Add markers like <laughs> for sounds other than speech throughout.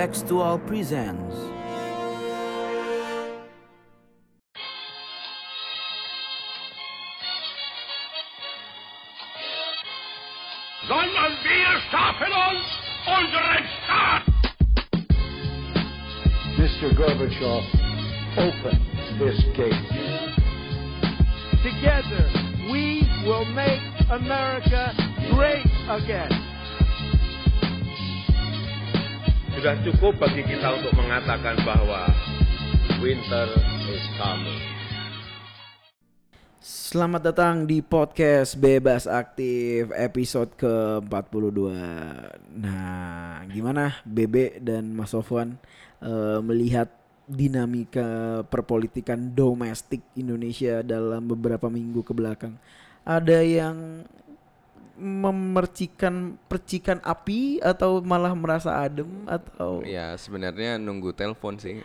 Contextual presents sondern wir schaffen uns unseren Staat. Mr. Gorbachev, open this gate. Together, we will make America great again. Sudah cukup bagi kita untuk mengatakan bahwa winter is coming. Selamat datang di podcast Bebas Aktif episode ke-42 Nah gimana Bebe dan Mas Sofwan eh, melihat dinamika perpolitikan domestik Indonesia dalam beberapa minggu ke belakang Ada yang memercikan percikan api atau malah merasa adem atau Ya sebenarnya nunggu telepon sih.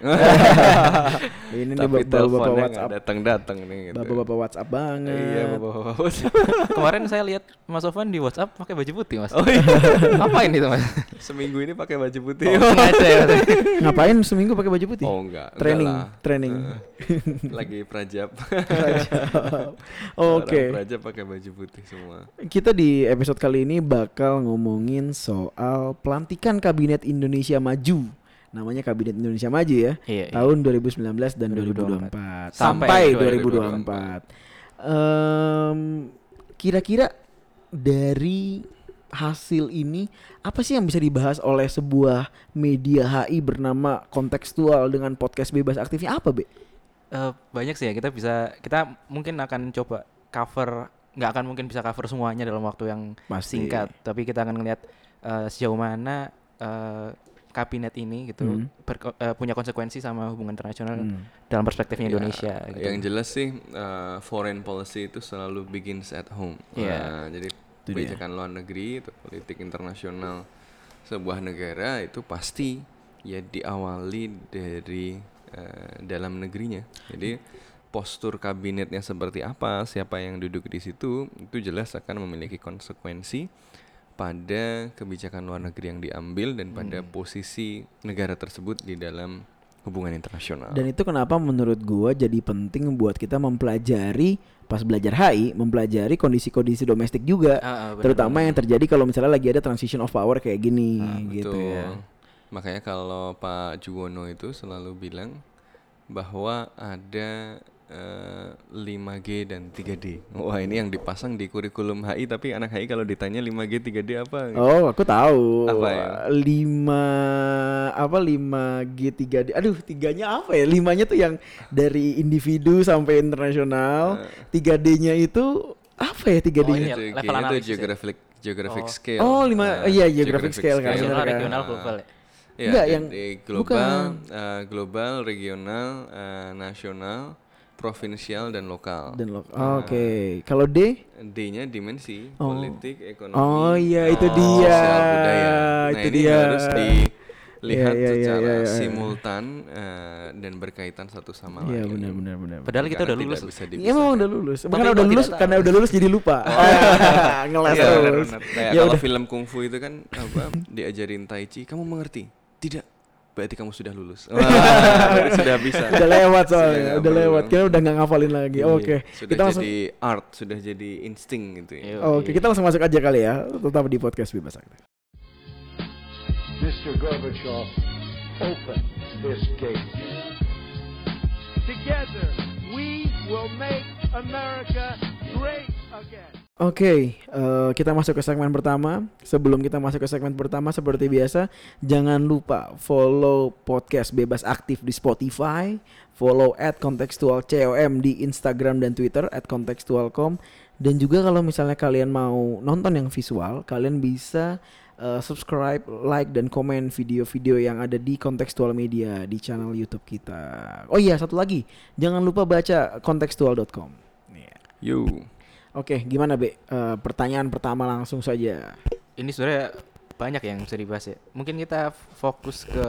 <laughs> ini nih Tapi bapak-bapak teleponnya WhatsApp nggak datang-datang nih. Gitu. bapak-bapak WhatsApp banget Iya bapak-bapak WhatsApp. <laughs> Kemarin saya lihat Mas Sofwan di WhatsApp pakai baju putih, Mas. Oh iya. <laughs> Ngapain itu, Mas? Seminggu ini pakai baju putih. Oh, sengaja ya. Ngapain seminggu pakai baju putih? Oh enggak. enggak Training, lah. training. Eh, lagi prajap. Oke. Orang Prajap pakai baju putih semua. Kita di episode kali ini bakal ngomongin soal pelantikan Kabinet Indonesia Maju. Namanya Kabinet Indonesia Maju ya. Iya, iya. Tahun 2019 dan 2024. 2024. Sampai, Sampai 2024. Em, kira-kira dari hasil ini apa sih yang bisa dibahas oleh sebuah media HI bernama kontekstual dengan podcast bebas aktifnya apa, Be? Eh, banyak sih ya kita bisa kita mungkin akan coba cover nggak akan mungkin bisa cover semuanya dalam waktu yang Pasti. singkat tapi kita akan ngelihat eh, sejauh mana eh, kabinet ini gitu Hmm. berko- eh, punya konsekuensi sama hubungan internasional Hmm. dalam perspektifnya Ya, Indonesia gitu. Yang jelas sih eh, foreign policy itu selalu begins at home. Iya. Nah, jadi kebijakan luar negeri itu politik internasional sebuah negara itu pasti ya diawali dari eh, dalam negerinya. Jadi postur kabinetnya seperti apa, siapa yang duduk di situ itu jelas akan memiliki konsekuensi pada kebijakan luar negeri yang diambil dan pada Hmm. posisi negara tersebut di dalam hubungan internasional. Dan itu kenapa menurut gua jadi penting buat kita mempelajari pas belajar HI, mempelajari kondisi-kondisi domestik juga, Ah, ah, benar, terutama benar. yang terjadi kalau misalnya lagi ada transition of power kayak gini Nah, gitu betul. ya. Makanya kalau Pak Juwono itu selalu bilang bahwa ada eh, 5G dan 3D. Wah, ini yang dipasang di kurikulum HI tapi anak HI kalau ditanya 5G 3D apa? Oh, aku tahu. Apa ya? Lima apa 5G 3D. Aduh, tiganya apa ya? Limanya tuh yang dari individu sampai internasional. 3D-nya itu apa ya 3D-nya? Oh, ini ya, Itu level tuh analisis ya? geographic geographic Oh. scale. Oh, lima- Nah, iya, geographic scale kan, Nasional, benar kan? regional, global ya. Ya, Enggak, yang- global, bukan. eh, global, regional, eh, nasional, provinsial dan lokal. Dan lo- Nah, Oke. Kalau D? D-nya dimensi, Oh. politik, ekonomi, Oh, iya, itu oh, dia. sosial budaya. Nah, Itu ini dia. harus dilihat Iya, iya, iya, secara iya, iya. simultan eh, dan berkaitan satu sama Iya, lain. benar benar benar. Padahal kita Karena udah lulus. bisa Iya memang udah lulus. Tapi Karena udah lulus karena udah lulus jadi lupa. <laughs> Ngeles Iya, terus. benar-benar. Kayak Ya kalau udah. film kungfu itu kan apa diajarin tai chi, kamu mengerti? Tidak. Berarti kamu sudah lulus. <laughs> Wah, sudah bisa. udah lewat Sudah soalnya, nggak udah perlu. lewat. Kita udah nggak ngafalin lagi. Iya, Oke. Sudah Kita langsung jadi art, sudah jadi insting gitu ya. Iya. Oke, kita langsung masuk aja kali ya. Tetap di podcast bebas aktif. Mr. Gorbachev, open this gate. Together, we will make America great again. Oke, eh, kita masuk ke segmen pertama. Sebelum kita masuk ke segmen pertama, seperti biasa, jangan lupa follow podcast bebas aktif di Spotify, follow at contextual com di Instagram dan Twitter at contextual.com dan juga kalau misalnya kalian mau nonton yang visual, kalian bisa eh, subscribe, like dan komen video-video yang ada di Contextual Media di channel YouTube kita. Oh iya, satu lagi, jangan lupa baca contextual.com. Iya. You. Oke, gimana Be? Eh, pertanyaan pertama langsung saja. Ini sebenarnya banyak yang bisa dibahas ya. Mungkin kita fokus ke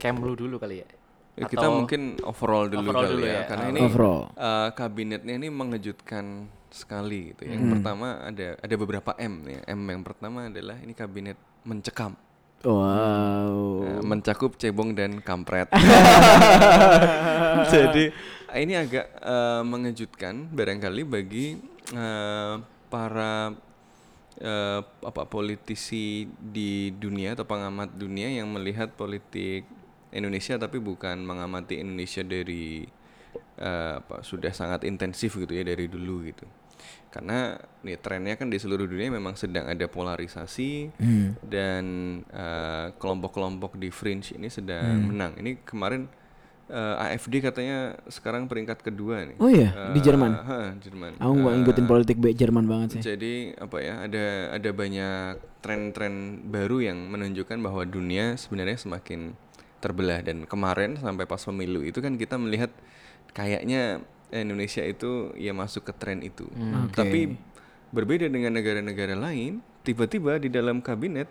Kemlu dulu kali ya. Ya, kita Atau- mungkin overall dulu Overall kali dulu ya, ya. karena Oh. ini Overall. eh, kabinetnya ini mengejutkan sekali gitu. Yang Hmm. pertama ada ada beberapa M ya. M yang pertama adalah ini kabinet mencekam. Wow. Eh, mencakup cebong dan kampret. <laughs> <laughs> Jadi ini agak eh, mengejutkan barangkali bagi eh, para eh, apa politisi di dunia atau pengamat dunia yang melihat politik Indonesia tapi bukan mengamati Indonesia dari eh, apa sudah sangat intensif gitu ya dari dulu gitu. Karena nih trennya kan di seluruh dunia memang sedang ada polarisasi dan eh, kelompok-kelompok di fringe ini sedang menang. Ini kemarin eh, AFD katanya sekarang peringkat kedua nih. Oh iya, di Eh, Jerman? ha, Jerman. Aku nggak Eh, ngikutin politik be- Jerman banget sih. jadi apa ya ada ada banyak tren-tren baru yang menunjukkan bahwa dunia sebenarnya semakin terbelah dan kemarin sampai pas pemilu itu kan kita melihat kayaknya Indonesia itu ya masuk ke tren itu. Oke. Tapi berbeda dengan negara-negara lain, tiba-tiba di dalam kabinet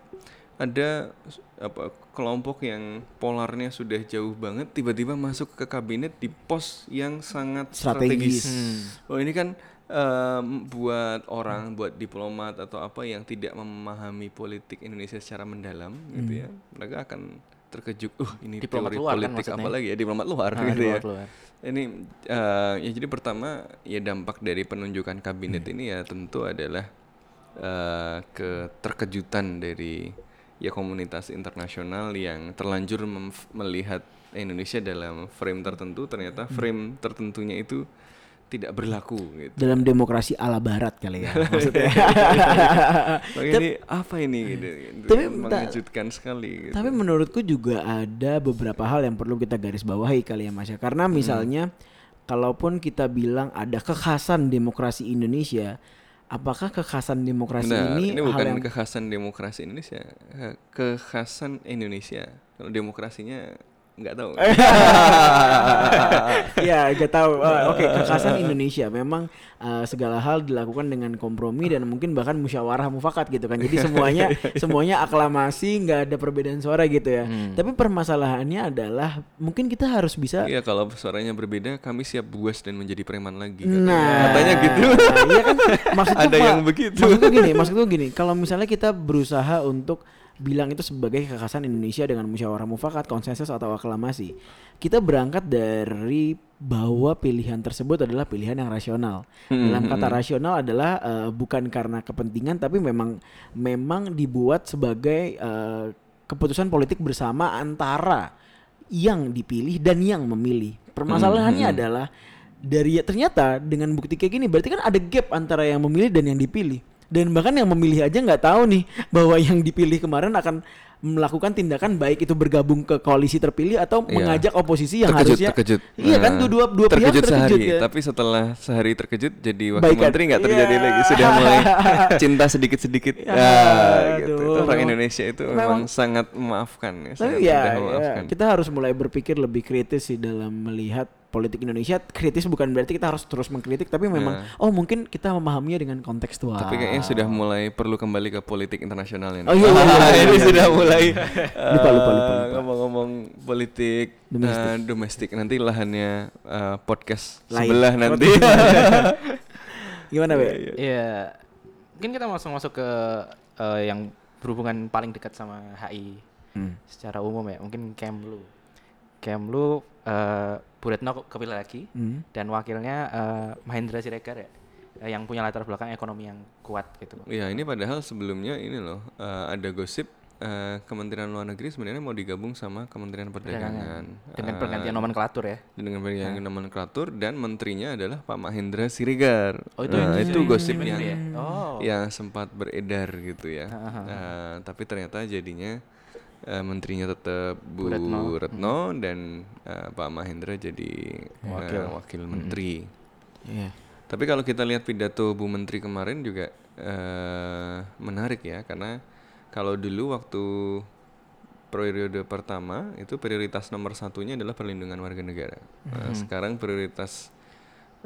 ada apa kelompok yang polarnya sudah jauh banget tiba-tiba masuk ke kabinet di pos yang sangat Strategis. strategis. Oh ini kan em, buat orang, buat diplomat atau apa yang tidak memahami politik Indonesia secara mendalam gitu ya, mereka akan terkejut. Uh ini Diplomat teori luar kan politik apa maksudnya? lagi ya diplomat luar Ah, gitu ya. diplomat luar. Ini eh, ya jadi pertama ya dampak dari penunjukan kabinet ini ya tentu adalah eh, keterkejutan dari ya komunitas internasional yang terlanjur melihat Indonesia dalam frame tertentu ternyata frame tertentunya itu tidak berlaku gitu. Dalam demokrasi ala barat kali ya <laughs> maksudnya. Makanya apa ini gitu. tapi mengejutkan sekali gitu. Tapi menurutku juga ada beberapa hal yang perlu kita garis bawahi kali ya Mas ya. Karena misalnya kalaupun kita bilang ada kekhasan demokrasi Indonesia, apakah kekhasan demokrasi Benar, ini, ini, hal bukan yang kekhasan demokrasi Indonesia, eh, kekhasan Indonesia. Kalau demokrasinya nggak tahu. <laughs> ya gak tahu Eh, oke kekhasan Indonesia memang eh, segala hal dilakukan dengan kompromi dan mungkin bahkan musyawarah mufakat gitu kan jadi semuanya <laughs> semuanya aklamasi nggak ada perbedaan suara gitu ya tapi permasalahannya adalah mungkin kita harus bisa Iya kalau suaranya berbeda kami siap buas dan menjadi preman lagi. katanya. Nah, katanya gitu. Iya kan <laughs> maksudnya Ada Pak, yang begitu. Maksudku gini, maksudku gini, kalau misalnya kita berusaha untuk bilang itu sebagai kekhasan Indonesia dengan musyawarah mufakat, konsensus atau aklamasi, kita berangkat dari bahwa pilihan tersebut adalah pilihan yang rasional. Hmm, Dalam kata rasional adalah eh, bukan karena kepentingan tapi memang memang dibuat sebagai eh, keputusan politik bersama antara yang dipilih dan yang memilih. Permasalahannya Hmm, adalah dari ternyata dengan bukti kayak gini berarti kan ada gap antara yang memilih dan yang dipilih. Dan bahkan yang memilih aja nggak tahu nih bahwa yang dipilih kemarin akan melakukan tindakan baik itu bergabung ke koalisi terpilih atau Iya. mengajak oposisi yang terkejut, harusnya terkejut. Iya kan dua dua, dua pihak terkejut terkejut sehari, kan? tapi setelah sehari terkejut jadi wakil Baikan. menteri nggak terjadi Iya. lagi, sudah mulai <laughs> cinta sedikit-sedikit. Ya, Ah, gitu. Itu orang Indonesia itu memang, Memang- sangat memaafkan ya, sangat ya, mudah ya, memaafkan. kita harus mulai berpikir lebih kritis sih dalam melihat politik Indonesia. Kritis bukan berarti kita harus terus mengkritik, tapi memang Nah. oh mungkin kita memahaminya dengan kontekstual. Tapi kayaknya sudah mulai perlu kembali ke politik internasional ini. Oh, iya, iya, iya, iya, <laughs> ini iya, sudah iya. Mulai Lupa, <laughs> eh, lupa, lupa, lupa. ngomong-ngomong politik Domestik. eh, domestik. Nanti lahannya eh, podcast Lain. sebelah nanti. <laughs> Gimana, Be? Iya, mungkin kita langsung masuk ke eh, yang berhubungan paling dekat sama HI Hmm. secara umum ya. Mungkin Kemlu. Kemlu eh Bu Retno kepilih lagi Hmm. dan wakilnya eh, Mahendra Siregar ya, eh, yang punya latar belakang ekonomi yang kuat gitu. Iya, ini padahal sebelumnya ini loh eh, ada gosip eh, Kementerian Luar Negeri sebenarnya mau digabung sama Kementerian Perdagangan. Dengan Eh, pergantian nomenklatur ya. dengan pergantian nomenklatur dan menterinya adalah Pak Mahendra Siregar. Oh, itu Nah, itu jadi gosip menteri yang ya? Oh. yang sempat beredar gitu ya. Eh, tapi ternyata jadinya eh, menterinya tetap Bu, Bu Retno, Retno. dan eh, Pak Mahendra jadi eh, Wakil. wakil menteri. Iya. Tapi kalau kita lihat pidato Bu Menteri kemarin juga eh, menarik ya karena kalau dulu waktu periode pertama itu prioritas nomor satunya adalah perlindungan warga negara. Nah, sekarang prioritas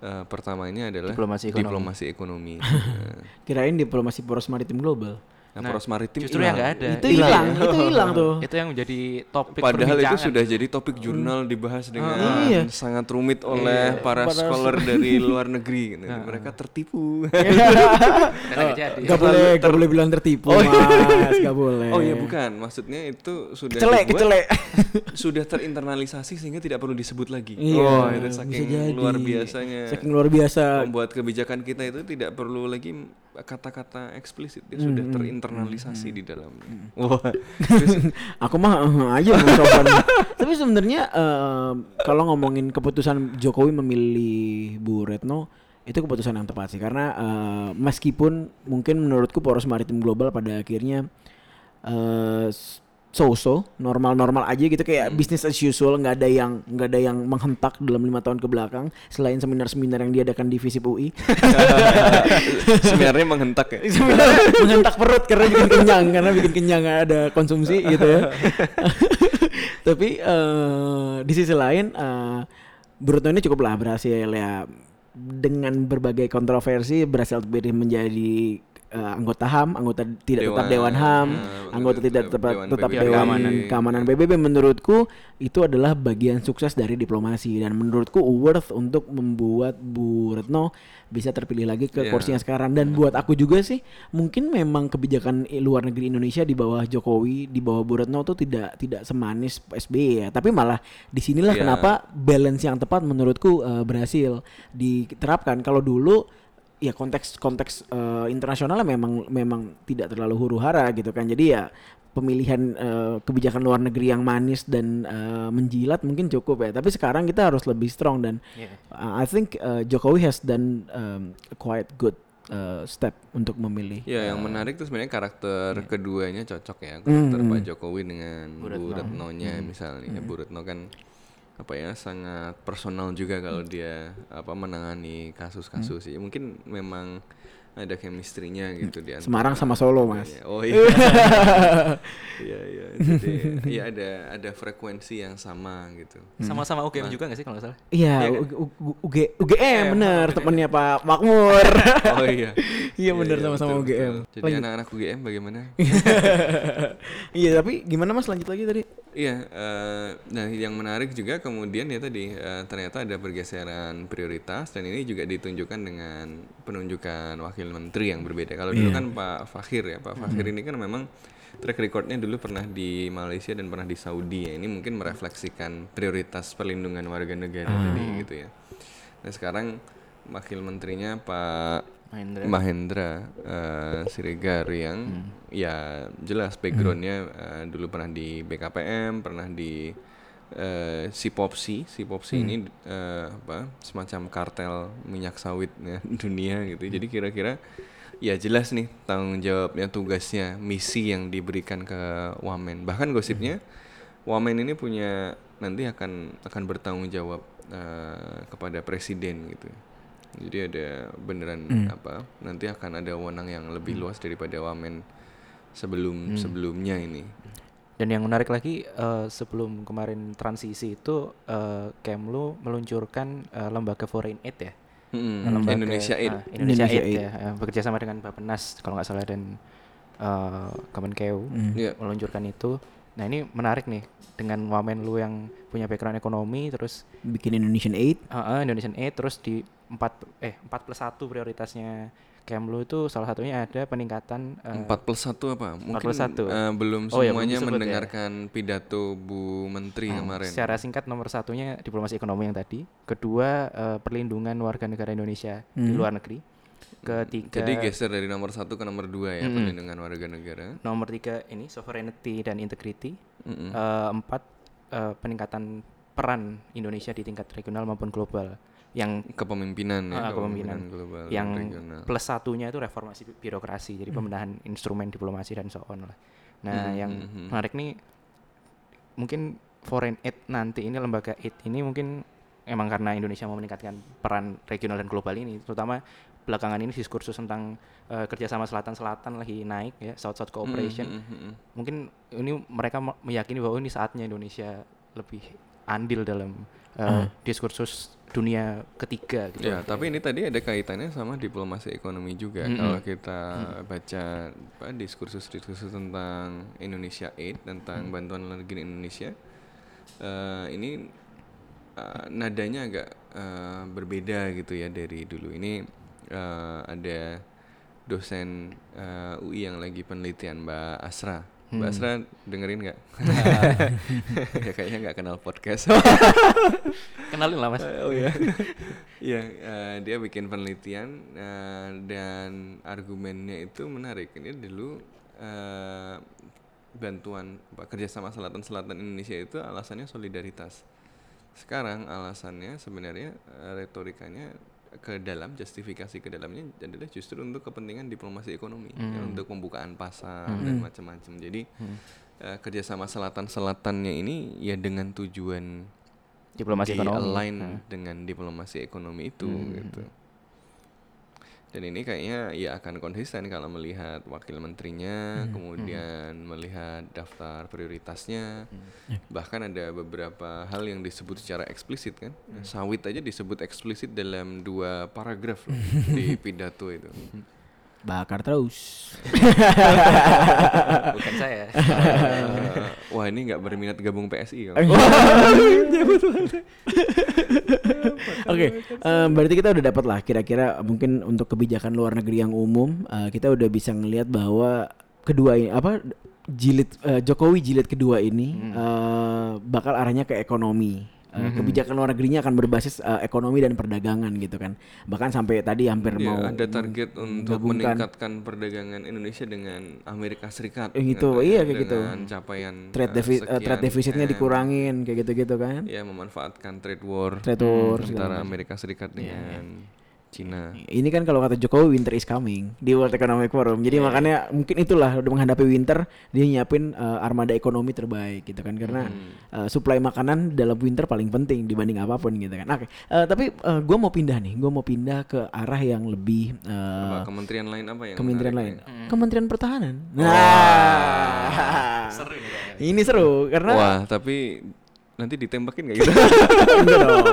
eh, pertama ini adalah Diplomasi ekonomi. diplomasi ekonomi. <laughs> Nah, Kirain diplomasi poros maritim global. Nah, poros maritim justru yang nggak ada. Itu hilang, itu hilang tuh. <laughs> Itu yang menjadi topik Padahal itu sudah jadi topik jurnal dibahas dengan Iya. sangat rumit oleh para Para scholar <laughs> dari luar negeri. gitu. Mereka tertipu. <laughs> Nggak. Gak boleh, gak boleh bilang tertipu, mas. Gak boleh. oh iya bukan, maksudnya itu sudah Kecelek, dibuat- kecelek. sudah terinternalisasi sehingga tidak perlu disebut lagi. Iya, oh, itu saking luar biasanya. Saking luar biasa. Membuat kebijakan kita itu tidak perlu lagi kata-kata eksplisit, dia sudah Hmm, terinternalisasi di dalamnya. <laughs> Wah. Aku mah eh, aja coba. Tapi sebenarnya eh, kalau ngomongin keputusan Jokowi memilih Bu Retno itu keputusan yang tepat sih karena eh, meskipun mungkin menurutku poros maritim global pada akhirnya eh so-so normal-normal aja gitu kayak business as usual nggak ada yang nggak ada yang menghentak dalam lima tahun ke belakang selain seminar-seminar yang diadakan di Visip UI <laughs> Sebenarnya menghentak ya. sebenarnya menghentak perut karena bikin kenyang karena bikin kenyang ada konsumsi gitu ya. <laughs> Tapi eh, di sisi lain eh Bruno ini cukup lah berhasil ya dengan berbagai kontroversi berhasil menjadi eh, anggota HAM, anggota tidak tetap Dewan, Dewan HAM, eh, anggota tidak tetap Dewan tetap PBB. Dewan Keamanan. Keamanan PBB menurutku itu adalah bagian sukses dari diplomasi dan menurutku worth untuk membuat Bu Retno bisa terpilih lagi ke Iya. kursinya sekarang dan buat aku juga sih mungkin memang kebijakan luar negeri Indonesia di bawah Jokowi di bawah Bu Retno tuh tidak tidak semanis SBY ya tapi malah di sinilah Iya. kenapa balance yang tepat menurutku eh, berhasil diterapkan kalau dulu ya konteks konteks eh, internasionalnya memang memang tidak terlalu huru hara gitu kan. Jadi ya pemilihan eh, kebijakan luar negeri yang manis dan eh, menjilat mungkin cukup ya. Tapi sekarang kita harus lebih strong dan Iya. uh, I think uh, Jokowi has done um, quite good uh, step untuk memilih Ya, yang menarik tuh sebenarnya karakter keduanya cocok ya, karakter Pak Jokowi dengan Bu, Retno-nya misalnya. Bu Retno kan apa ya sangat personal juga kalau dia apa menangani kasus-kasus ya. Mungkin memang ada chemistry-nya gitu di antara Semarang sama Solo mas keduanya. Oh iya. <laughs> Iya iya. Jadi ya ada ada frekuensi yang sama gitu. Sama-sama UGM juga nggak sih kalau nggak salah? Iya, Iya kan? U- U- UG- UGM bener temennya Pak Makmur. Oh iya. <laughs> Iya bener sama-sama betul, UGM. betul. Jadi anak-anak UGM bagaimana? <laughs> Iya tapi gimana mas lanjut lagi tadi? Iya, eh, nah yang menarik juga kemudian ya tadi eh, ternyata ada pergeseran prioritas dan ini juga ditunjukkan dengan penunjukan wakil menteri yang berbeda. Kalau dulu Iya. kan Pak Fakhir ya, Pak Fakhir ini kan memang track recordnya dulu pernah di Malaysia dan pernah di Saudi ya. Ini mungkin merefleksikan prioritas perlindungan warga negara tadi gitu ya. Nah sekarang wakil menterinya Pak Mahendra. Mahendra eh, Siregar yang ya jelas backgroundnya eh, dulu pernah di BKPM, pernah di eh, Sipopsi, Sipopsi ini eh, apa semacam kartel minyak sawit <laughs> ya, dunia gitu. Jadi kira-kira ya jelas nih tanggung jawabnya, tugasnya, misi yang diberikan ke Wamen. Bahkan gosipnya Wamen ini punya nanti akan akan bertanggung jawab eh, kepada presiden gitu. Jadi ada beneran apa? Nanti akan ada wewenang yang lebih luas daripada wamen sebelum sebelumnya ini. Dan yang menarik lagi eh, sebelum kemarin transisi itu eh, Kemlu meluncurkan eh, lembaga foreign aid ya. Mm-mm. Lembaga- Indonesia Aid. ah, Indonesia, Indonesia Aid, Aid. ya, eh, bekerja sama dengan Bappenas kalau nggak salah dan eh, Kemenkeu Iya. meluncurkan itu. Nah ini menarik nih dengan wamen lu yang punya background ekonomi terus Bikin Indonesian Aid. eh, eh, Indonesian Aid terus di empat eh empat plus satu prioritasnya Kemlu itu salah satunya ada peningkatan Empat plus satu apa? Mungkin plus satu. eh, belum Oh ya, belum semuanya disebut ya. mendengarkan pidato Bu Menteri kemarin. Secara singkat nomor satunya diplomasi ekonomi yang tadi, kedua eh, perlindungan warga negara Indonesia di luar negeri, ketiga Jadi geser dari nomor satu ke nomor dua ya perlindungan warga negara. nomor tiga ini sovereignty dan integrity, Mm-mm. Eh, empat eh, peningkatan peran Indonesia di tingkat regional maupun global, yang Kepemimpinan ya, Ah, kepemimpinan. global yang regional. plus satunya itu reformasi bi- birokrasi, jadi pembenahan instrumen diplomasi dan so on lah. Nah, Mhm, yang menarik nih mungkin foreign aid nanti ini lembaga aid ini mungkin emang karena Indonesia mau meningkatkan peran regional dan global ini, terutama belakangan ini diskursus tentang eh, kerjasama selatan-selatan lagi naik ya, South South Cooperation. Mm, mm, mm, mm. Mungkin ini mereka me- meyakini bahwa ini saatnya Indonesia lebih andil dalam uh, diskursus dunia ketiga gitu. Ya, tapi ini tadi ada kaitannya sama diplomasi ekonomi juga. Mm-mm. Kalau kita baca apa, diskursus-diskursus tentang Indonesia Aid, tentang bantuan luar negeri Indonesia, eh, ini eh, nadanya agak eh, berbeda gitu ya dari dulu. Ini eh, ada dosen eh, UI yang lagi penelitian Mbak Asra. Mbak Asra dengerin nggak? <laughs> ya kayaknya nggak kenal podcast. <laughs> Kenalin lah Mas. oh ya. <laughs> Iya, eh, dia bikin penelitian eh, dan argumennya itu menarik. Ini dulu eh, bantuan kerjasama selatan-selatan Indonesia itu alasannya solidaritas. Sekarang alasannya sebenarnya retorikanya ke dalam justifikasi ke dalamnya adalah justru untuk kepentingan diplomasi ekonomi ya, untuk pembukaan pasar dan macam-macam. Jadi eh, kerjasama selatan-selatannya ini ya dengan tujuan Diplomasi di ekonomi. align Hmm. dengan diplomasi ekonomi itu gitu. Dan ini kayaknya ya akan konsisten kalau melihat wakil menterinya, kemudian melihat daftar prioritasnya. Bahkan ada beberapa hal yang disebut secara eksplisit kan. Sawit aja disebut eksplisit dalam dua paragraf loh <laughs> di pidato itu. <laughs> Bakar terus. <laughs> Bukan saya. Eh, wah ini nggak berminat gabung PSI kalau. Oke, em, berarti kita udah dapat lah kira-kira mungkin untuk kebijakan luar negeri yang umum eh, kita udah bisa ngelihat bahwa kedua ini apa jilid eh, Jokowi jilid kedua ini eh, bakal arahnya ke ekonomi. Eh, Kebijakan luar negerinya akan berbasis eh, ekonomi dan perdagangan gitu kan. Bahkan sampai tadi hampir Ya, mau ada target untuk menggabungkan. meningkatkan perdagangan Indonesia dengan Amerika Serikat. Eh, gitu, Katanya, iya, kayak gitu. Capaian trade, eh, defi- sekian trade defisitnya M. dikurangin kayak gitu-gitu kan. Ya, memanfaatkan trade war, Trade war, segala antara. Iya, Amerika Serikat dengan Cina. Ini kan kalau kata Jokowi winter is coming di World Economic Forum. Jadi makanya mungkin itulah udah menghadapi winter dia nyiapin uh, armada ekonomi terbaik gitu kan karena uh, supply makanan dalam winter paling penting dibanding apa pun gitu kan. Oke, uh, tapi uh, gue mau pindah nih, gue mau pindah ke arah yang lebih uh, Apa, kementerian lain apa yang kementerian lain, nih? Kementerian Pertahanan. Nah, seru ini seru karena Wah, tapi nanti ditembakin nggak gitu? <laughs> Enggak dong.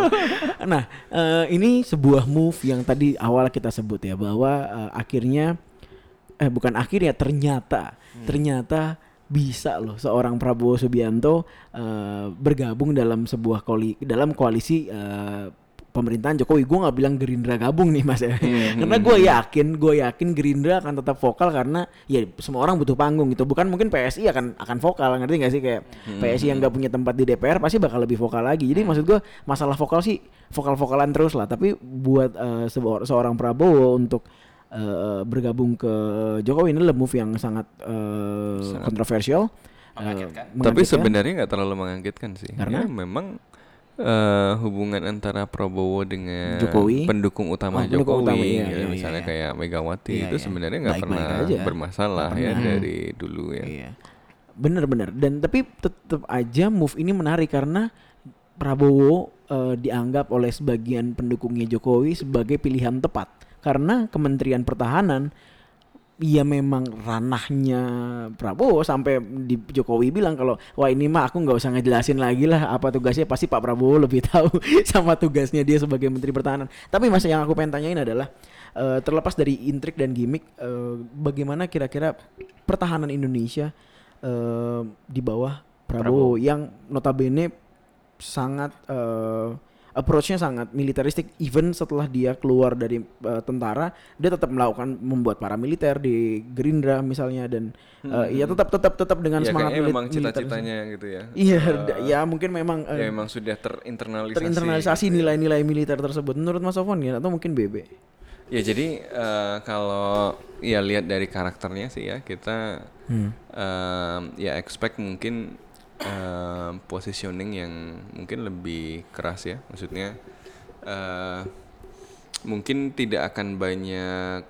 Nah, eh, ini sebuah move yang tadi awal kita sebut ya bahwa eh, akhirnya eh bukan akhirnya ternyata ternyata bisa loh seorang Prabowo Subianto eh, bergabung dalam sebuah koli dalam koalisi eh, pemerintahan Jokowi. Gue nggak bilang Gerindra gabung nih mas ya, karena gue yakin gue yakin Gerindra akan tetap vokal karena ya semua orang butuh panggung gitu. Bukan mungkin PSI akan akan vokal ngerti nggak sih kayak PSI yang nggak punya tempat di DPR pasti bakal lebih vokal lagi. Jadi maksud gue masalah vokal sih vokal-vokalan terus lah. Tapi buat sebuah- seorang Prabowo untuk eh, bergabung ke Jokowi ini adalah move yang sangat, eh, kontroversial. eh, Tapi mengagetkan. sebenarnya nggak terlalu mengagetkan sih. Karena? Ya, memang eh, hubungan antara Prabowo dengan Jokowi? pendukung utama Oh, pendukung Jokowi, utama, iya, ya, iya, misalnya iya. kayak Megawati Iya, itu iya. sebenarnya nggak pernah aja. bermasalah Nggak ya pernah. dari dulu ya. Iya. Bener-bener. Dan tapi tetap aja move ini menarik karena Prabowo eh, dianggap oleh sebagian pendukungnya Jokowi sebagai pilihan tepat karena Kementerian Pertahanan ya memang ranahnya Prabowo sampai di Jokowi bilang kalau wah ini mah aku nggak usah ngejelasin lagi lah apa tugasnya pasti Pak Prabowo lebih <laughs> tahu sama tugasnya dia sebagai Menteri Pertahanan. Tapi mas yang aku pengen tanyain adalah eh, terlepas dari intrik dan gimmick, eh, bagaimana kira-kira pertahanan Indonesia eh, di bawah Prabowo, yang notabene sangat eh, approach-nya sangat militeristik even setelah dia keluar dari eh, tentara dia tetap melakukan membuat paramiliter di Gerindra misalnya dan eh, ya tetap tetap tetap dengan Ya semangat milit- memang cita-citanya gitu ya. iya da- ya mungkin memang eh, ya memang sudah terinternalisasi. terinternalisasi gitu ya. nilai-nilai militer tersebut menurut Mas Sofwan ya atau mungkin BB Ya jadi eh, kalau ya lihat dari karakternya sih ya kita Hmm. em, ya expect mungkin em, positioning yang mungkin lebih keras ya maksudnya eh, mungkin tidak akan banyak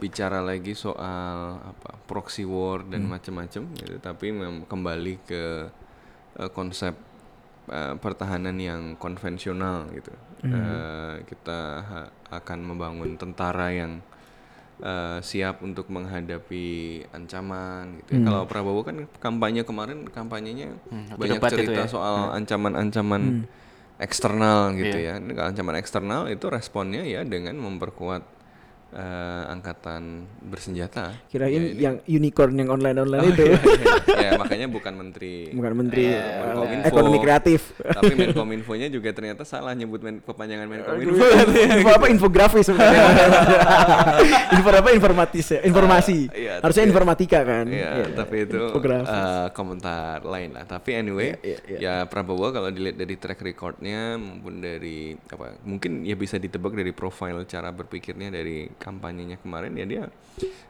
bicara lagi soal apa proxy war dan macam-macam gitu tapi kembali ke eh, konsep eh, pertahanan yang konvensional gitu. Eh, kita ha- akan membangun tentara yang eh, siap untuk menghadapi ancaman gitu. ya. Hmm. Kalau Prabowo kan kampanye kemarin kampanyenya Hmm, banyak cerita ya. soal ancaman-ancaman Hmm. eksternal gitu Iya. ya. Kalau ancaman eksternal itu responnya ya dengan memperkuat eh, angkatan bersenjata. Kirain Ya, ini- yang unicorn yang online-online Oh, itu. iya, iya. ya makanya bukan menteri Bukan menteri eh, eh, Menkominfo. ekonomi kreatif. tapi Menkominfonya juga ternyata salah nyebut men kepanjangan Menkominfo <laughs> info apa infografis sebenarnya. <laughs> info apa informatis ya, informasi. Ah, iya, Harusnya tapi- informatika kan. Iya, Iya, tapi itu eh, komentar lain lah. Tapi anyway, Iya, iya, ya Prabowo kalau dilihat dari track recordnya maupun dari apa, mungkin ya bisa ditebak dari profil cara berpikirnya dari kampanyenya kemarin ya dia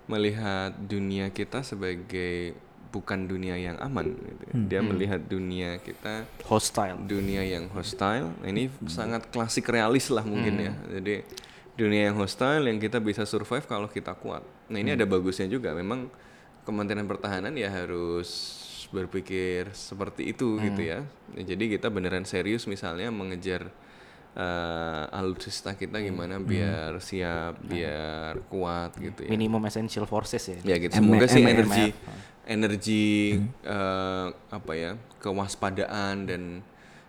melihat dunia kita sebagai bukan dunia yang aman. gitu. Hmm. Dia melihat dunia kita hostile dunia yang hostile. Nah, ini sangat klasik realis lah mungkin ya. Jadi dunia yang hostile yang kita bisa survive kalau kita kuat. Nah ini ada bagusnya juga. Memang Kementerian Pertahanan ya harus berpikir seperti itu gitu ya. Ya, Jadi kita beneran serius misalnya mengejar eh, alutsista kita gimana biar siap, biar kuat gitu ya. minimum essential forces ya Ya gitu. M- Semoga sih energi energi eh, apa ya kewaspadaan dan